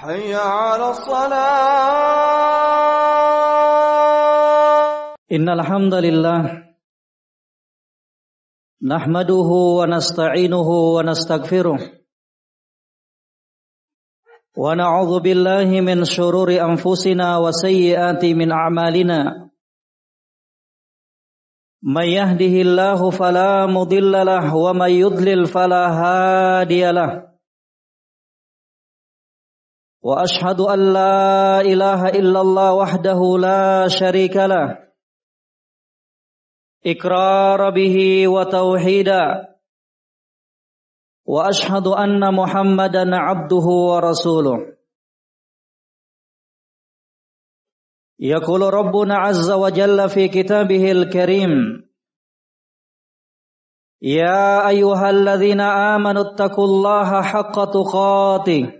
حي على الصلاة. إن الحمد لله نحمده ونستعينه ونستغفره ونعوذ بالله من شرور أنفسنا وسيئات من أعمالنا. من يهده الله فلا مضل له ومن يضلل فلا هادي له. وأشهد أن لا إله إلا الله وحده لا شريك له. إقرار به وتوحيدا. وأشهد أن محمدا عبده ورسوله. يقول ربنا عز وجل في كتابه الكريم يا أيها الذين آمنوا اتقوا الله حق تقاته.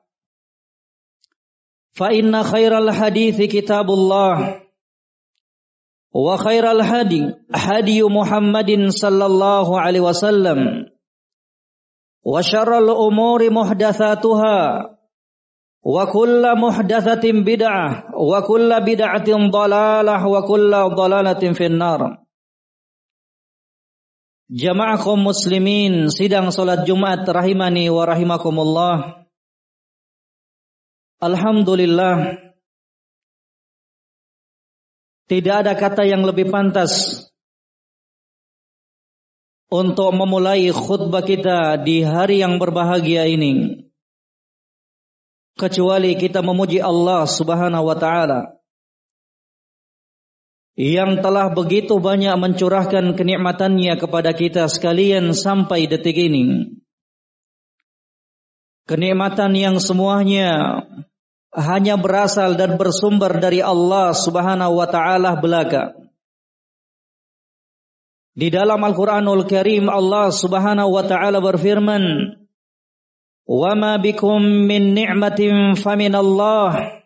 فإن خير الحديث كتاب الله وخير الهدي هدي محمد صلى الله عليه وسلم وشر الأمور محدثاتها وكل محدثة بدعة وكل بدعة ضلالة وكل ضلالة في النار Jamaah kaum muslimin sidang salat Jumat rahimani wa rahimakumullah Alhamdulillah. Tidak ada kata yang lebih pantas Untuk memulai khutbah kita di hari yang berbahagia ini. Kecuali kita memuji Allah subhanahu wa ta'ala Yang telah begitu banyak mencurahkan kenikmatannya kepada kita sekalian sampai detik ini. Kenikmatan yang semuanya hanya berasal dan bersumber dari Allah Subhanahu wa taala belaka. Di dalam Al-Qur'anul Karim Allah Subhanahu wa taala berfirman, "Wa ma bikum min ni'matin famin Allah."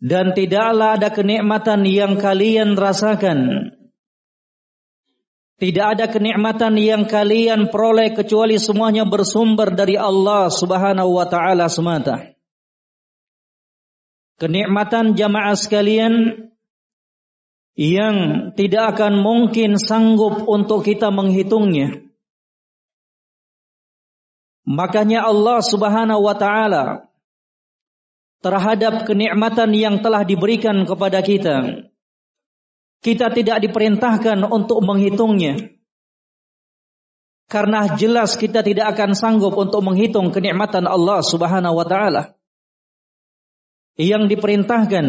Dan tidaklah ada kenikmatan yang kalian rasakan tidak ada kenikmatan yang kalian peroleh kecuali semuanya bersumber dari Allah Subhanahu wa taala semata. Kenikmatan jamaah sekalian yang tidak akan mungkin sanggup untuk kita menghitungnya. Makanya Allah Subhanahu wa taala terhadap kenikmatan yang telah diberikan kepada kita kita tidak diperintahkan untuk menghitungnya. Karena jelas kita tidak akan sanggup untuk menghitung kenikmatan Allah Subhanahu wa taala. Yang diperintahkan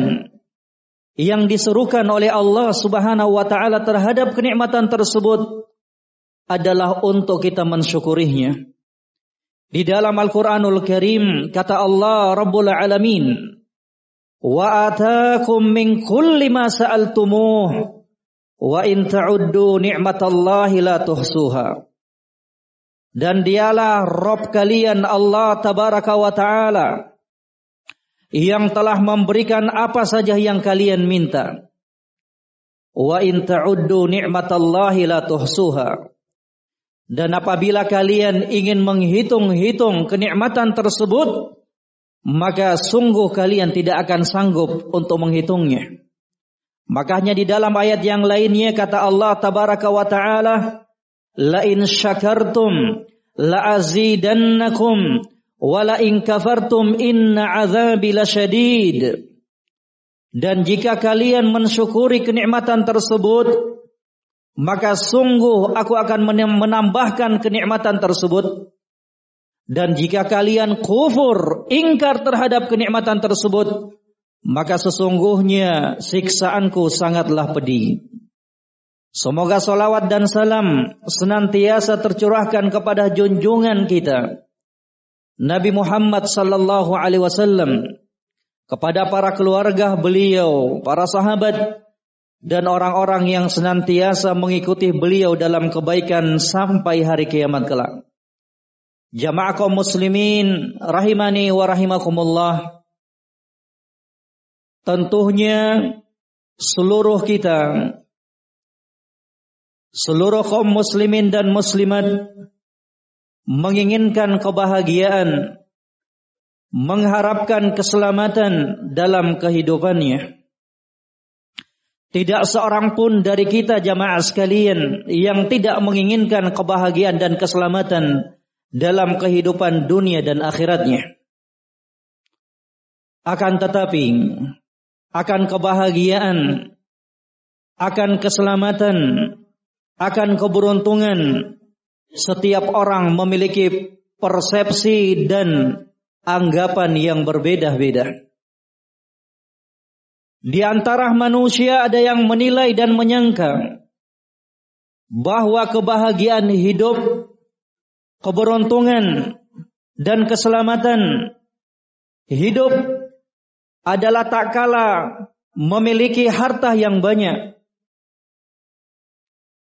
yang diserukan oleh Allah Subhanahu wa taala terhadap kenikmatan tersebut adalah untuk kita mensyukurinya. Di dalam Al-Qur'anul Karim kata Allah Rabbul Alamin wa ataakum min kulli ma sa'altumuh. Wa in ta'uddu ni'matallahi la tuhsuha. Dan dialah Rob kalian Allah tabaraka wa taala yang telah memberikan apa saja yang kalian minta. Wa in ta'uddu ni'matallahi la tuhsuha. Dan apabila kalian ingin menghitung-hitung kenikmatan tersebut maka sungguh kalian tidak akan sanggup untuk menghitungnya. Makanya di dalam ayat yang lainnya kata Allah tabaraka wa taala, "La in syakartum la azidannakum wa la in kafartum inna azabi lasyadid." Dan jika kalian mensyukuri kenikmatan tersebut, maka sungguh aku akan menambahkan kenikmatan tersebut. Dan jika kalian kufur, ingkar terhadap kenikmatan tersebut, maka sesungguhnya siksaanku sangatlah pedih. Semoga salawat dan salam senantiasa tercurahkan kepada junjungan kita Nabi Muhammad sallallahu alaihi wasallam kepada para keluarga beliau, para sahabat dan orang-orang yang senantiasa mengikuti beliau dalam kebaikan sampai hari kiamat kelak. Jamaah kaum muslimin rahimani wa rahimakumullah. Tentunya seluruh kita seluruh kaum muslimin dan muslimat menginginkan kebahagiaan mengharapkan keselamatan dalam kehidupannya. Tidak seorang pun dari kita jamaah sekalian yang tidak menginginkan kebahagiaan dan keselamatan dalam kehidupan dunia dan akhiratnya. Akan tetapi, akan kebahagiaan, akan keselamatan, akan keberuntungan, setiap orang memiliki persepsi dan anggapan yang berbeda-beda. Di antara manusia ada yang menilai dan menyangka bahwa kebahagiaan hidup, keberuntungan, dan keselamatan hidup adalah tak kala memiliki harta yang banyak.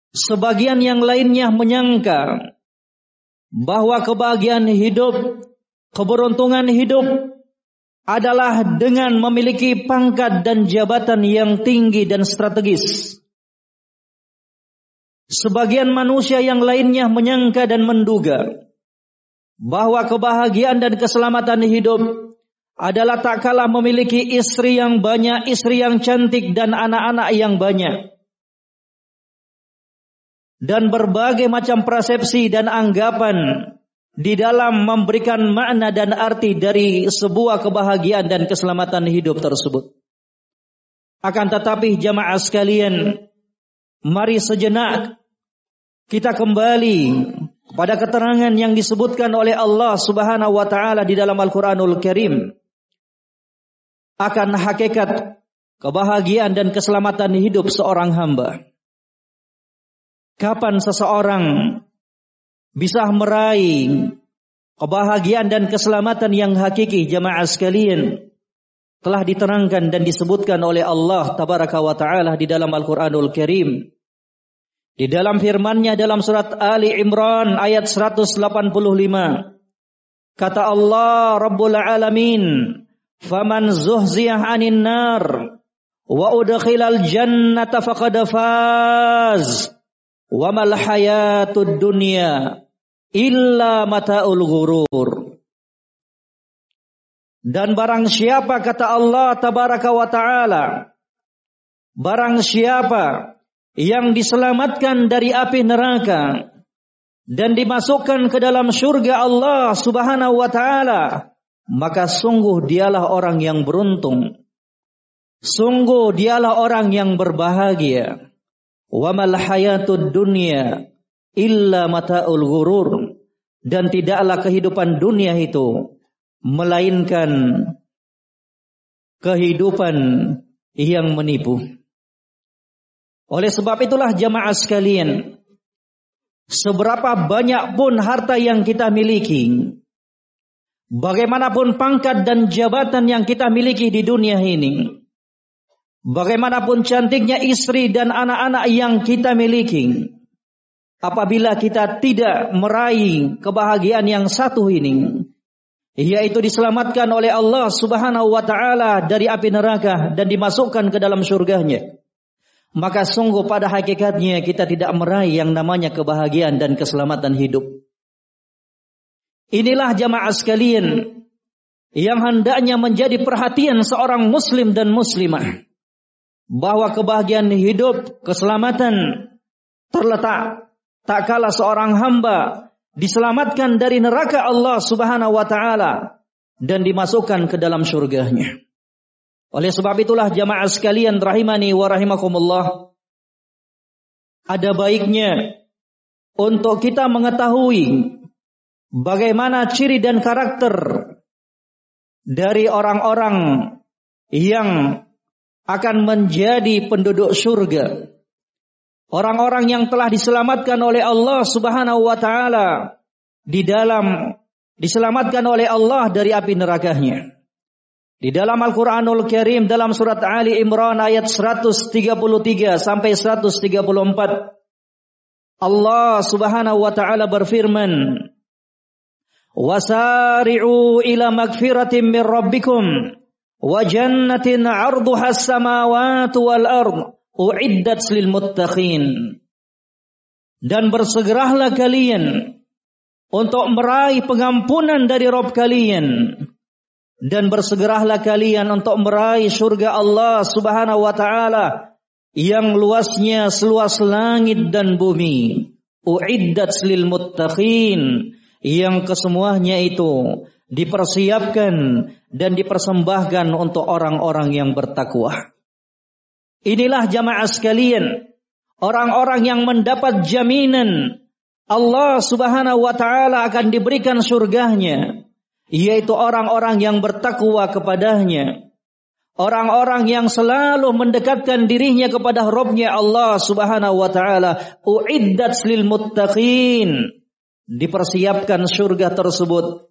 Sebagian yang lainnya menyangka bahwa kebahagiaan hidup Keberuntungan hidup adalah dengan memiliki pangkat dan jabatan yang tinggi dan strategis. Sebagian manusia yang lainnya menyangka dan menduga bahwa kebahagiaan dan keselamatan hidup adalah tak kalah memiliki istri yang banyak, istri yang cantik dan anak-anak yang banyak. Dan berbagai macam persepsi dan anggapan di dalam memberikan makna dan arti dari sebuah kebahagiaan dan keselamatan hidup tersebut. Akan tetapi jamaah sekalian, mari sejenak kita kembali pada keterangan yang disebutkan oleh Allah Subhanahu wa taala di dalam Al-Qur'anul Karim akan hakikat kebahagiaan dan keselamatan hidup seorang hamba. Kapan seseorang bisa meraih kebahagiaan dan keselamatan yang hakiki jamaah sekalian telah diterangkan dan disebutkan oleh Allah tabaraka wa taala di dalam Al-Qur'anul Karim. Di dalam firman-Nya dalam surat Ali Imran ayat 185 kata Allah Rabbul Alamin faman zuhziyah 'anil nar wa udkhilal jannata faqad faz Wa mal hayatud dunya illa mataul ghurur. Dan barang siapa kata Allah tabaraka wa taala barang siapa yang diselamatkan dari api neraka dan dimasukkan ke dalam surga Allah Subhanahu wa taala maka sungguh dialah orang yang beruntung. Sungguh dialah orang yang berbahagia. Wa mal hayatud dunya illa mataul ghurur. Dan tidaklah kehidupan dunia itu melainkan kehidupan yang menipu. Oleh sebab itulah jamaah sekalian, seberapa banyak pun harta yang kita miliki, bagaimanapun pangkat dan jabatan yang kita miliki di dunia ini, Bagaimanapun cantiknya istri dan anak-anak yang kita miliki, apabila kita tidak meraih kebahagiaan yang satu ini, yaitu diselamatkan oleh Allah Subhanahu wa taala dari api neraka dan dimasukkan ke dalam surganya, maka sungguh pada hakikatnya kita tidak meraih yang namanya kebahagiaan dan keselamatan hidup. Inilah jamaah sekalian yang hendaknya menjadi perhatian seorang muslim dan muslimah bahwa kebahagiaan hidup, keselamatan terletak tak kala seorang hamba diselamatkan dari neraka Allah Subhanahu wa taala dan dimasukkan ke dalam surganya. Oleh sebab itulah jamaah sekalian rahimani wa rahimakumullah. Ada baiknya untuk kita mengetahui bagaimana ciri dan karakter dari orang-orang yang akan menjadi penduduk surga. Orang-orang yang telah diselamatkan oleh Allah Subhanahu wa taala di dalam diselamatkan oleh Allah dari api nerakanya. Di dalam Al-Quranul Karim dalam surat Ali Imran ayat 133 sampai 134 Allah Subhanahu wa taala berfirman Wasari'u ila magfiratin min rabbikum wa jannatin 'arduha as-samawati wal ard uiddat lil muttaqin. Dan bersegeralah kalian untuk meraih pengampunan dari Rob kalian dan bersegeralah kalian untuk meraih surga Allah Subhanahu wa taala yang luasnya seluas langit dan bumi. Uiddat lil muttaqin yang kesemuanya itu dipersiapkan dan dipersembahkan untuk orang-orang yang bertakwa. Inilah jamaah sekalian, orang-orang yang mendapat jaminan Allah Subhanahu wa taala akan diberikan surganya yaitu orang-orang yang bertakwa kepadanya. Orang-orang yang selalu mendekatkan dirinya kepada Robnya Allah subhanahu wa ta'ala. Uiddat lil muttaqin. Dipersiapkan surga tersebut.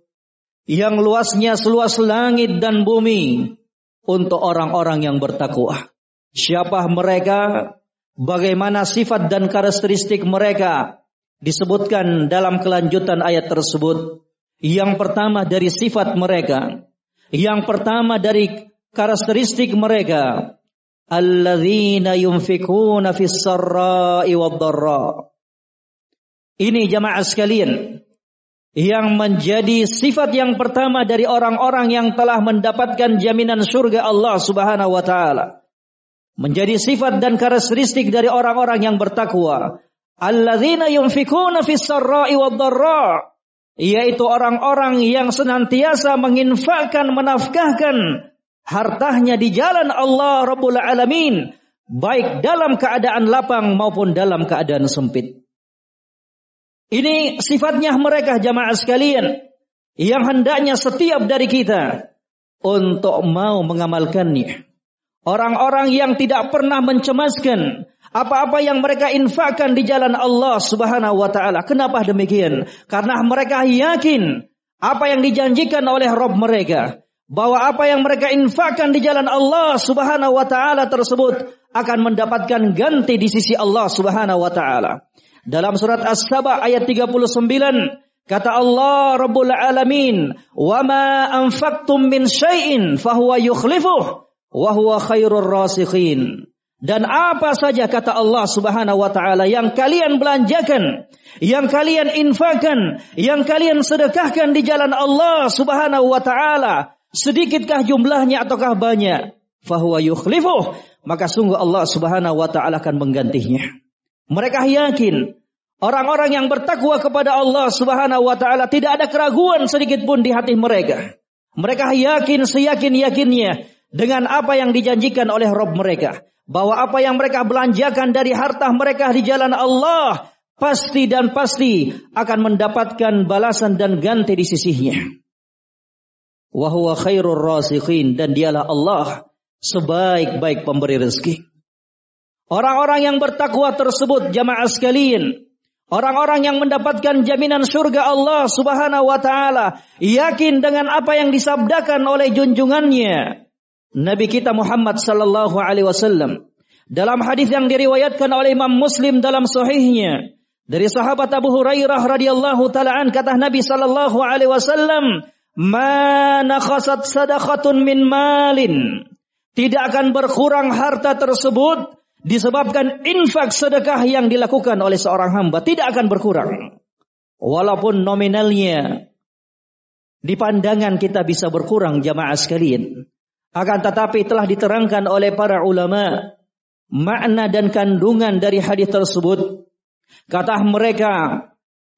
Yang luasnya seluas langit dan bumi. Untuk orang-orang yang bertakwa. Siapa mereka? Bagaimana sifat dan karakteristik mereka? Disebutkan dalam kelanjutan ayat tersebut. Yang pertama dari sifat mereka, yang pertama dari karakteristik mereka, alladzina yunfikuna fis sarra'i Ini jamaah sekalian, yang menjadi sifat yang pertama dari orang-orang yang telah mendapatkan jaminan surga Allah Subhanahu wa taala. Menjadi sifat dan karakteristik dari orang-orang yang bertakwa. Alladzina yunfikuna fis sarra'i wad yaitu orang-orang yang senantiasa menginfakkan menafkahkan hartanya di jalan Allah Rabbul Alamin baik dalam keadaan lapang maupun dalam keadaan sempit. Ini sifatnya mereka jamaah sekalian yang hendaknya setiap dari kita untuk mau mengamalkannya. Orang-orang yang tidak pernah mencemaskan apa-apa yang mereka infakkan di jalan Allah Subhanahu wa taala. Kenapa demikian? Karena mereka yakin apa yang dijanjikan oleh Rob mereka bahwa apa yang mereka infakkan di jalan Allah Subhanahu wa taala tersebut akan mendapatkan ganti di sisi Allah Subhanahu wa taala. Dalam surat As-Saba ayat 39 kata Allah Rabbul Alamin, "Wa ma anfaqtum min syai'in fahuwa yukhlifuh wa huwa khairur rasikhin." Dan apa saja kata Allah Subhanahu wa taala yang kalian belanjakan, yang kalian infakkan, yang kalian sedekahkan di jalan Allah Subhanahu wa taala, sedikitkah jumlahnya ataukah banyak? Fahuwa yukhlifuh, maka sungguh Allah Subhanahu wa taala akan menggantinya. Mereka yakin orang-orang yang bertakwa kepada Allah Subhanahu wa taala tidak ada keraguan sedikit pun di hati mereka. Mereka yakin seyakin-yakinnya dengan apa yang dijanjikan oleh Rob mereka bahwa apa yang mereka belanjakan dari harta mereka di jalan Allah pasti dan pasti akan mendapatkan balasan dan ganti di sisinya. Wahwa khairur rasikhin dan dialah Allah sebaik-baik pemberi rezeki. Orang-orang yang bertakwa tersebut jamaah sekalian, orang-orang yang mendapatkan jaminan surga Allah Subhanahu wa taala, yakin dengan apa yang disabdakan oleh junjungannya Nabi kita Muhammad sallallahu alaihi wasallam. Dalam hadis yang diriwayatkan oleh Imam Muslim dalam sahihnya dari sahabat Abu Hurairah radhiyallahu taala kata Nabi sallallahu alaihi wasallam ma nakhasat sadaqatun min malin. Tidak akan berkurang harta tersebut disebabkan infak sedekah yang dilakukan oleh seorang hamba. Tidak akan berkurang. Walaupun nominalnya di pandangan kita bisa berkurang jamaah sekalian akan tetapi telah diterangkan oleh para ulama makna dan kandungan dari hadis tersebut. Kata mereka,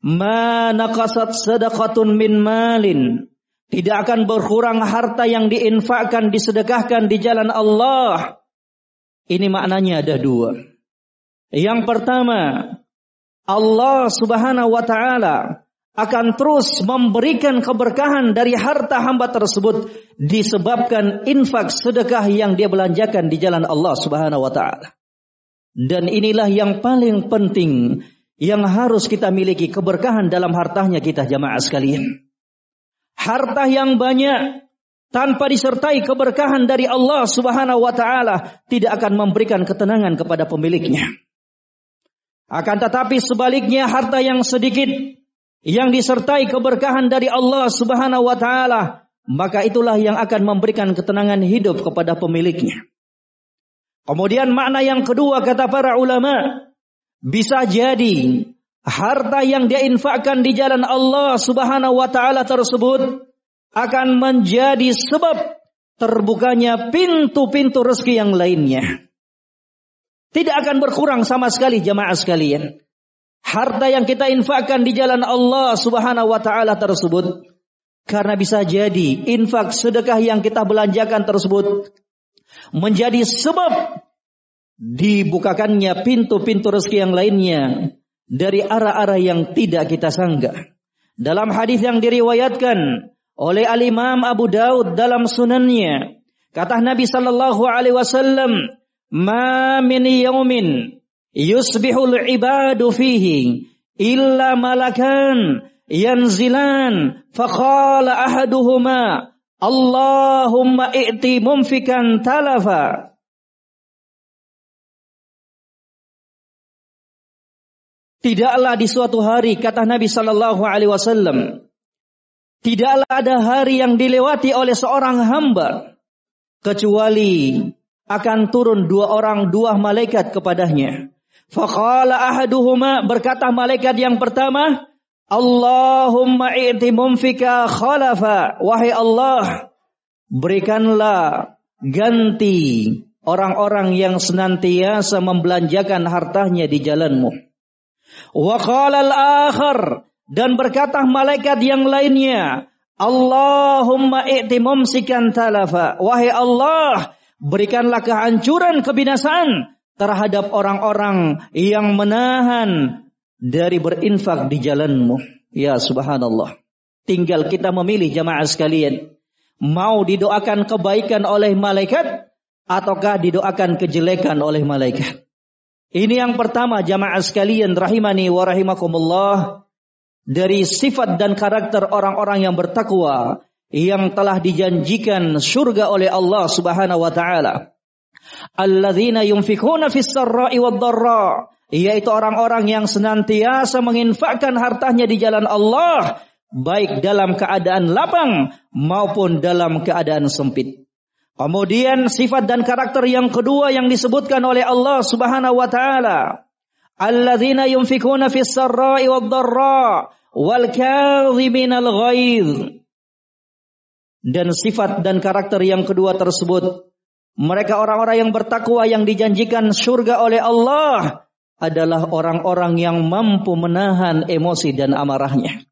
"Ma naqasat sadaqatun min malin." Tidak akan berkurang harta yang diinfakkan, disedekahkan di jalan Allah. Ini maknanya ada dua. Yang pertama, Allah Subhanahu wa taala akan terus memberikan keberkahan dari harta hamba tersebut disebabkan infak sedekah yang dia belanjakan di jalan Allah Subhanahu wa taala. Dan inilah yang paling penting yang harus kita miliki keberkahan dalam hartanya kita jamaah sekalian harta yang banyak tanpa disertai keberkahan dari Allah Subhanahu wa taala tidak akan memberikan ketenangan kepada pemiliknya. Akan tetapi sebaliknya harta yang sedikit yang disertai keberkahan dari Allah Subhanahu wa taala, maka itulah yang akan memberikan ketenangan hidup kepada pemiliknya. Kemudian makna yang kedua kata para ulama, bisa jadi harta yang dia infakkan di jalan Allah Subhanahu wa taala tersebut akan menjadi sebab terbukanya pintu-pintu rezeki yang lainnya. Tidak akan berkurang sama sekali jamaah sekalian. Harta yang kita infakkan di jalan Allah Subhanahu wa taala tersebut karena bisa jadi infak sedekah yang kita belanjakan tersebut menjadi sebab dibukakannya pintu-pintu rezeki yang lainnya dari arah-arah yang tidak kita sangka. Dalam hadis yang diriwayatkan oleh Al Imam Abu Daud dalam sunannya, kata Nabi sallallahu alaihi wasallam, "Ma min yaumin yusbihul ibadu fihi illa malakan yanzilan faqala ahaduhuma Allahumma i'ti mumfikan talafa Tidaklah di suatu hari kata Nabi Shallallahu Alaihi Wasallam, tidaklah ada hari yang dilewati oleh seorang hamba kecuali akan turun dua orang dua malaikat kepadanya. Faqala ahaduhuma berkata malaikat yang pertama, Allahumma i'ti mumfika khalafa. Wahai Allah, berikanlah ganti orang-orang yang senantiasa membelanjakan hartanya di jalanmu. Wa al-akhar dan berkata malaikat yang lainnya, Allahumma i'ti mumsikan talafa. Wahai Allah, berikanlah kehancuran kebinasaan terhadap orang-orang yang menahan dari berinfak di jalanmu. Ya subhanallah. Tinggal kita memilih jamaah sekalian. Mau didoakan kebaikan oleh malaikat ataukah didoakan kejelekan oleh malaikat. Ini yang pertama jamaah sekalian rahimani wa rahimakumullah dari sifat dan karakter orang-orang yang bertakwa yang telah dijanjikan surga oleh Allah Subhanahu wa taala. Alladzina yunfikuna fis sarra'i wad dharra yaitu orang-orang yang senantiasa menginfakkan hartanya di jalan Allah baik dalam keadaan lapang maupun dalam keadaan sempit. Kemudian sifat dan karakter yang kedua yang disebutkan oleh Allah Subhanahu wa taala. Alladzina yunfikuna fis sarra'i wad dharra wal kadhiminal ghaidh. Dan sifat dan karakter yang kedua tersebut mereka orang-orang yang bertakwa yang dijanjikan surga oleh Allah adalah orang-orang yang mampu menahan emosi dan amarahnya.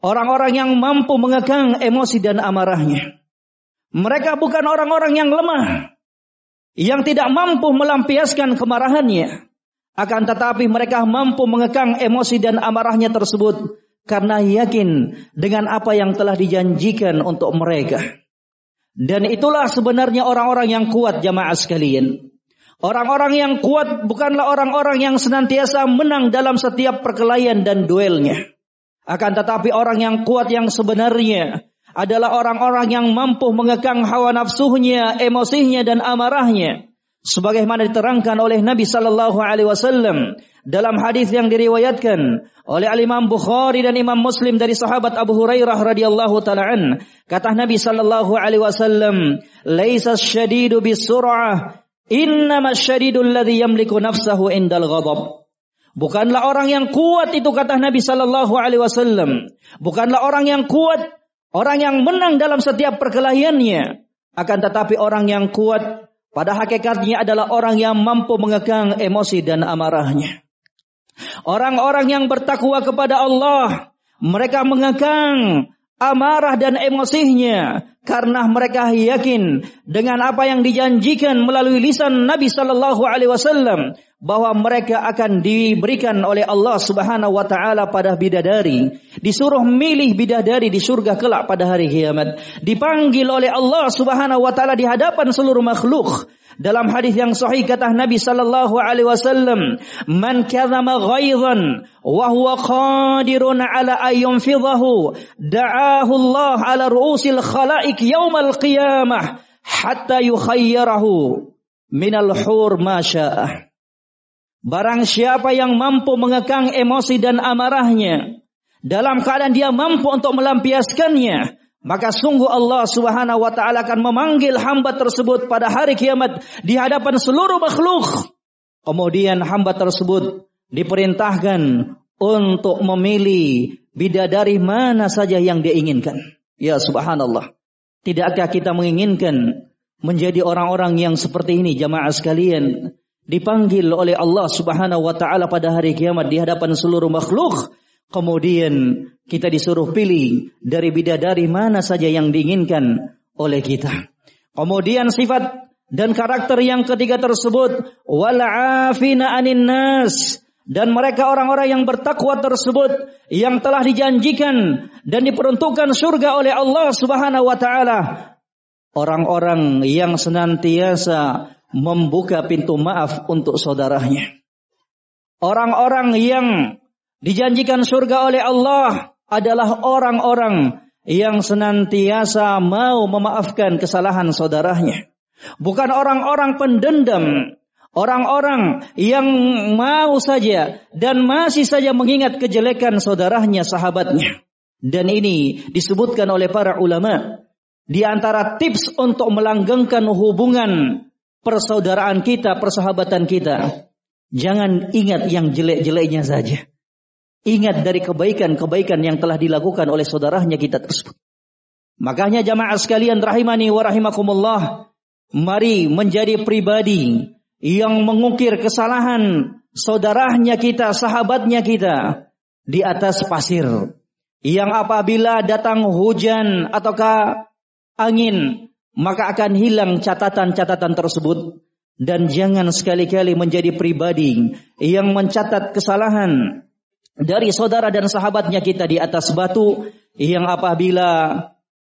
Orang-orang yang mampu mengekang emosi dan amarahnya. Mereka bukan orang-orang yang lemah, yang tidak mampu melampiaskan kemarahannya. Akan tetapi mereka mampu mengekang emosi dan amarahnya tersebut karena yakin dengan apa yang telah dijanjikan untuk mereka. Dan itulah sebenarnya orang-orang yang kuat jamaah sekalian. Orang-orang yang kuat bukanlah orang-orang yang senantiasa menang dalam setiap perkelahian dan duelnya. Akan tetapi orang yang kuat yang sebenarnya adalah orang-orang yang mampu mengekang hawa nafsunya, emosinya dan amarahnya. Sebagaimana diterangkan oleh Nabi sallallahu alaihi wasallam dalam hadis yang diriwayatkan oleh Al Imam Bukhari dan Imam Muslim dari sahabat Abu Hurairah radhiyallahu taala an kata Nabi sallallahu alaihi wasallam laisa syadidu bisur'ah innama syadidu alladhi yamliku nafsahu indal ghadab Bukanlah orang yang kuat itu kata Nabi sallallahu alaihi wasallam. Bukanlah orang yang kuat Orang yang menang dalam setiap perkelahiannya. Akan tetapi orang yang kuat pada hakikatnya adalah orang yang mampu mengekang emosi dan amarahnya. Orang-orang yang bertakwa kepada Allah. Mereka mengekang amarah dan emosinya karena mereka yakin dengan apa yang dijanjikan melalui lisan Nabi sallallahu alaihi wasallam bahwa mereka akan diberikan oleh Allah Subhanahu wa taala pada bidadari, disuruh milih bidadari di surga kelak pada hari kiamat, dipanggil oleh Allah Subhanahu wa taala di hadapan seluruh makhluk. Dalam hadis yang sahih kata Nabi sallallahu alaihi wasallam, "Man kadzama ghaidhan wa huwa qadirun ala ayyunfidhahu, da'ahu Allah ala ru'usil khalaik yaumal qiyamah hatta yukhayyarahu minal hur ma sya'ah." Barang siapa yang mampu mengekang emosi dan amarahnya dalam keadaan dia mampu untuk melampiaskannya, maka sungguh Allah Subhanahu wa taala akan memanggil hamba tersebut pada hari kiamat di hadapan seluruh makhluk. Kemudian hamba tersebut diperintahkan untuk memilih bidadari mana saja yang dia inginkan. Ya subhanallah. Tidakkah kita menginginkan menjadi orang-orang yang seperti ini jamaah sekalian? dipanggil oleh Allah Subhanahu wa taala pada hari kiamat di hadapan seluruh makhluk. Kemudian kita disuruh pilih dari bidadari mana saja yang diinginkan oleh kita. Kemudian sifat dan karakter yang ketiga tersebut wal afina anin nas dan mereka orang-orang yang bertakwa tersebut yang telah dijanjikan dan diperuntukkan surga oleh Allah Subhanahu wa taala orang-orang yang senantiasa membuka pintu maaf untuk saudaranya. Orang-orang yang dijanjikan surga oleh Allah adalah orang-orang yang senantiasa mau memaafkan kesalahan saudaranya. Bukan orang-orang pendendam, orang-orang yang mau saja dan masih saja mengingat kejelekan saudaranya, sahabatnya. Dan ini disebutkan oleh para ulama di antara tips untuk melanggengkan hubungan persaudaraan kita, persahabatan kita. Jangan ingat yang jelek-jeleknya saja. Ingat dari kebaikan-kebaikan yang telah dilakukan oleh saudaranya kita tersebut. Makanya jamaah sekalian rahimani wa rahimakumullah. Mari menjadi pribadi yang mengukir kesalahan saudaranya kita, sahabatnya kita di atas pasir. Yang apabila datang hujan ataukah angin maka akan hilang catatan-catatan tersebut dan jangan sekali-kali menjadi pribadi yang mencatat kesalahan dari saudara dan sahabatnya kita di atas batu yang apabila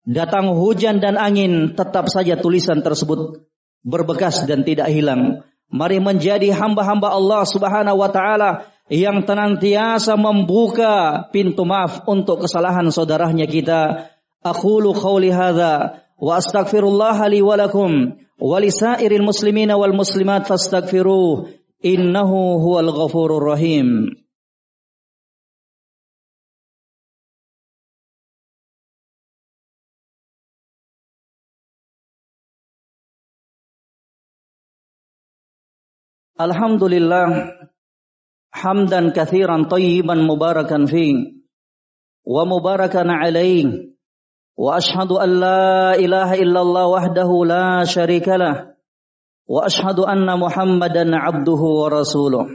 datang hujan dan angin tetap saja tulisan tersebut berbekas dan tidak hilang. Mari menjadi hamba-hamba Allah Subhanahu wa taala yang tenantiasa membuka pintu maaf untuk kesalahan saudaranya kita. Aqulu qawli hadza wa astaghfirullah li wa lakum wa lisairil muslimina wal muslimat fastaghfiruh innahu huwal ghafurur rahim. Alhamdulillah hamdan kathiran tayyiban mubarakan fi wa mubarakan alaihi wa ashhadu an la ilaha illallah wahdahu la syarikalah wa ashhadu anna muhammadan abduhu wa rasuluh.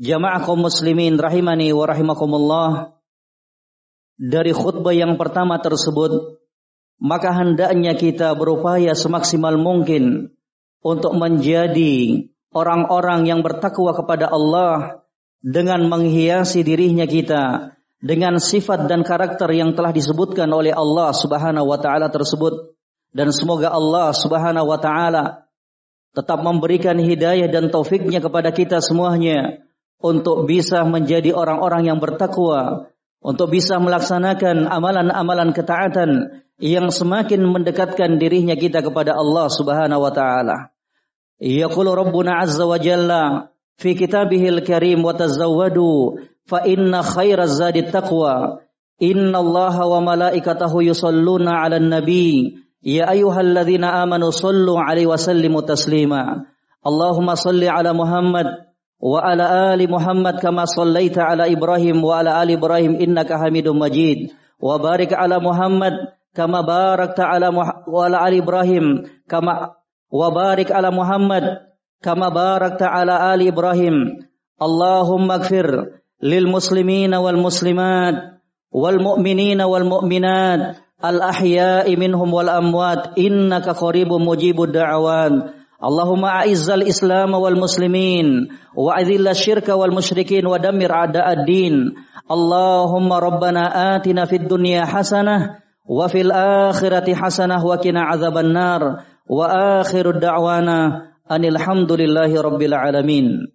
Jamaah kaum muslimin rahimani wa rahimakumullah dari khutbah yang pertama tersebut maka hendaknya kita berupaya semaksimal mungkin untuk menjadi orang-orang yang bertakwa kepada Allah dengan menghiasi dirinya kita dengan sifat dan karakter yang telah disebutkan oleh Allah Subhanahu wa taala tersebut dan semoga Allah Subhanahu wa taala tetap memberikan hidayah dan taufiknya kepada kita semuanya untuk bisa menjadi orang-orang yang bertakwa, untuk bisa melaksanakan amalan-amalan ketaatan yang semakin mendekatkan dirinya kita kepada Allah Subhanahu wa taala. Yaqulu Rabbuna azza wa jalla fi kitabihil karim wa tazawwadu fa inna khairaz zadi taqwa inna allaha wa malaikatahu yusalluna 'alan nabi ya ayyuhalladzina amanu sallu 'alaihi wa sallimu taslima Allahumma salli 'ala Muhammad wa ala ali Muhammad kama sallaita 'ala Ibrahim wa ala ali Ibrahim innaka Hamidum Majid wa ala Muhammad kama barakta ala ali Ibrahim. Allahumma gfir lil wal muslimat wal mu'minina wal mu'minat al ahya'i minhum wal amwat innaka qaribun mujibud da'awan. Allahumma a'izzal Islam wal muslimin wa adhilla wal musyrikin wa dammir. Allahumma wa hasanah wa azaban. وآخر الدعوانا أن الحمد لله رب العالمين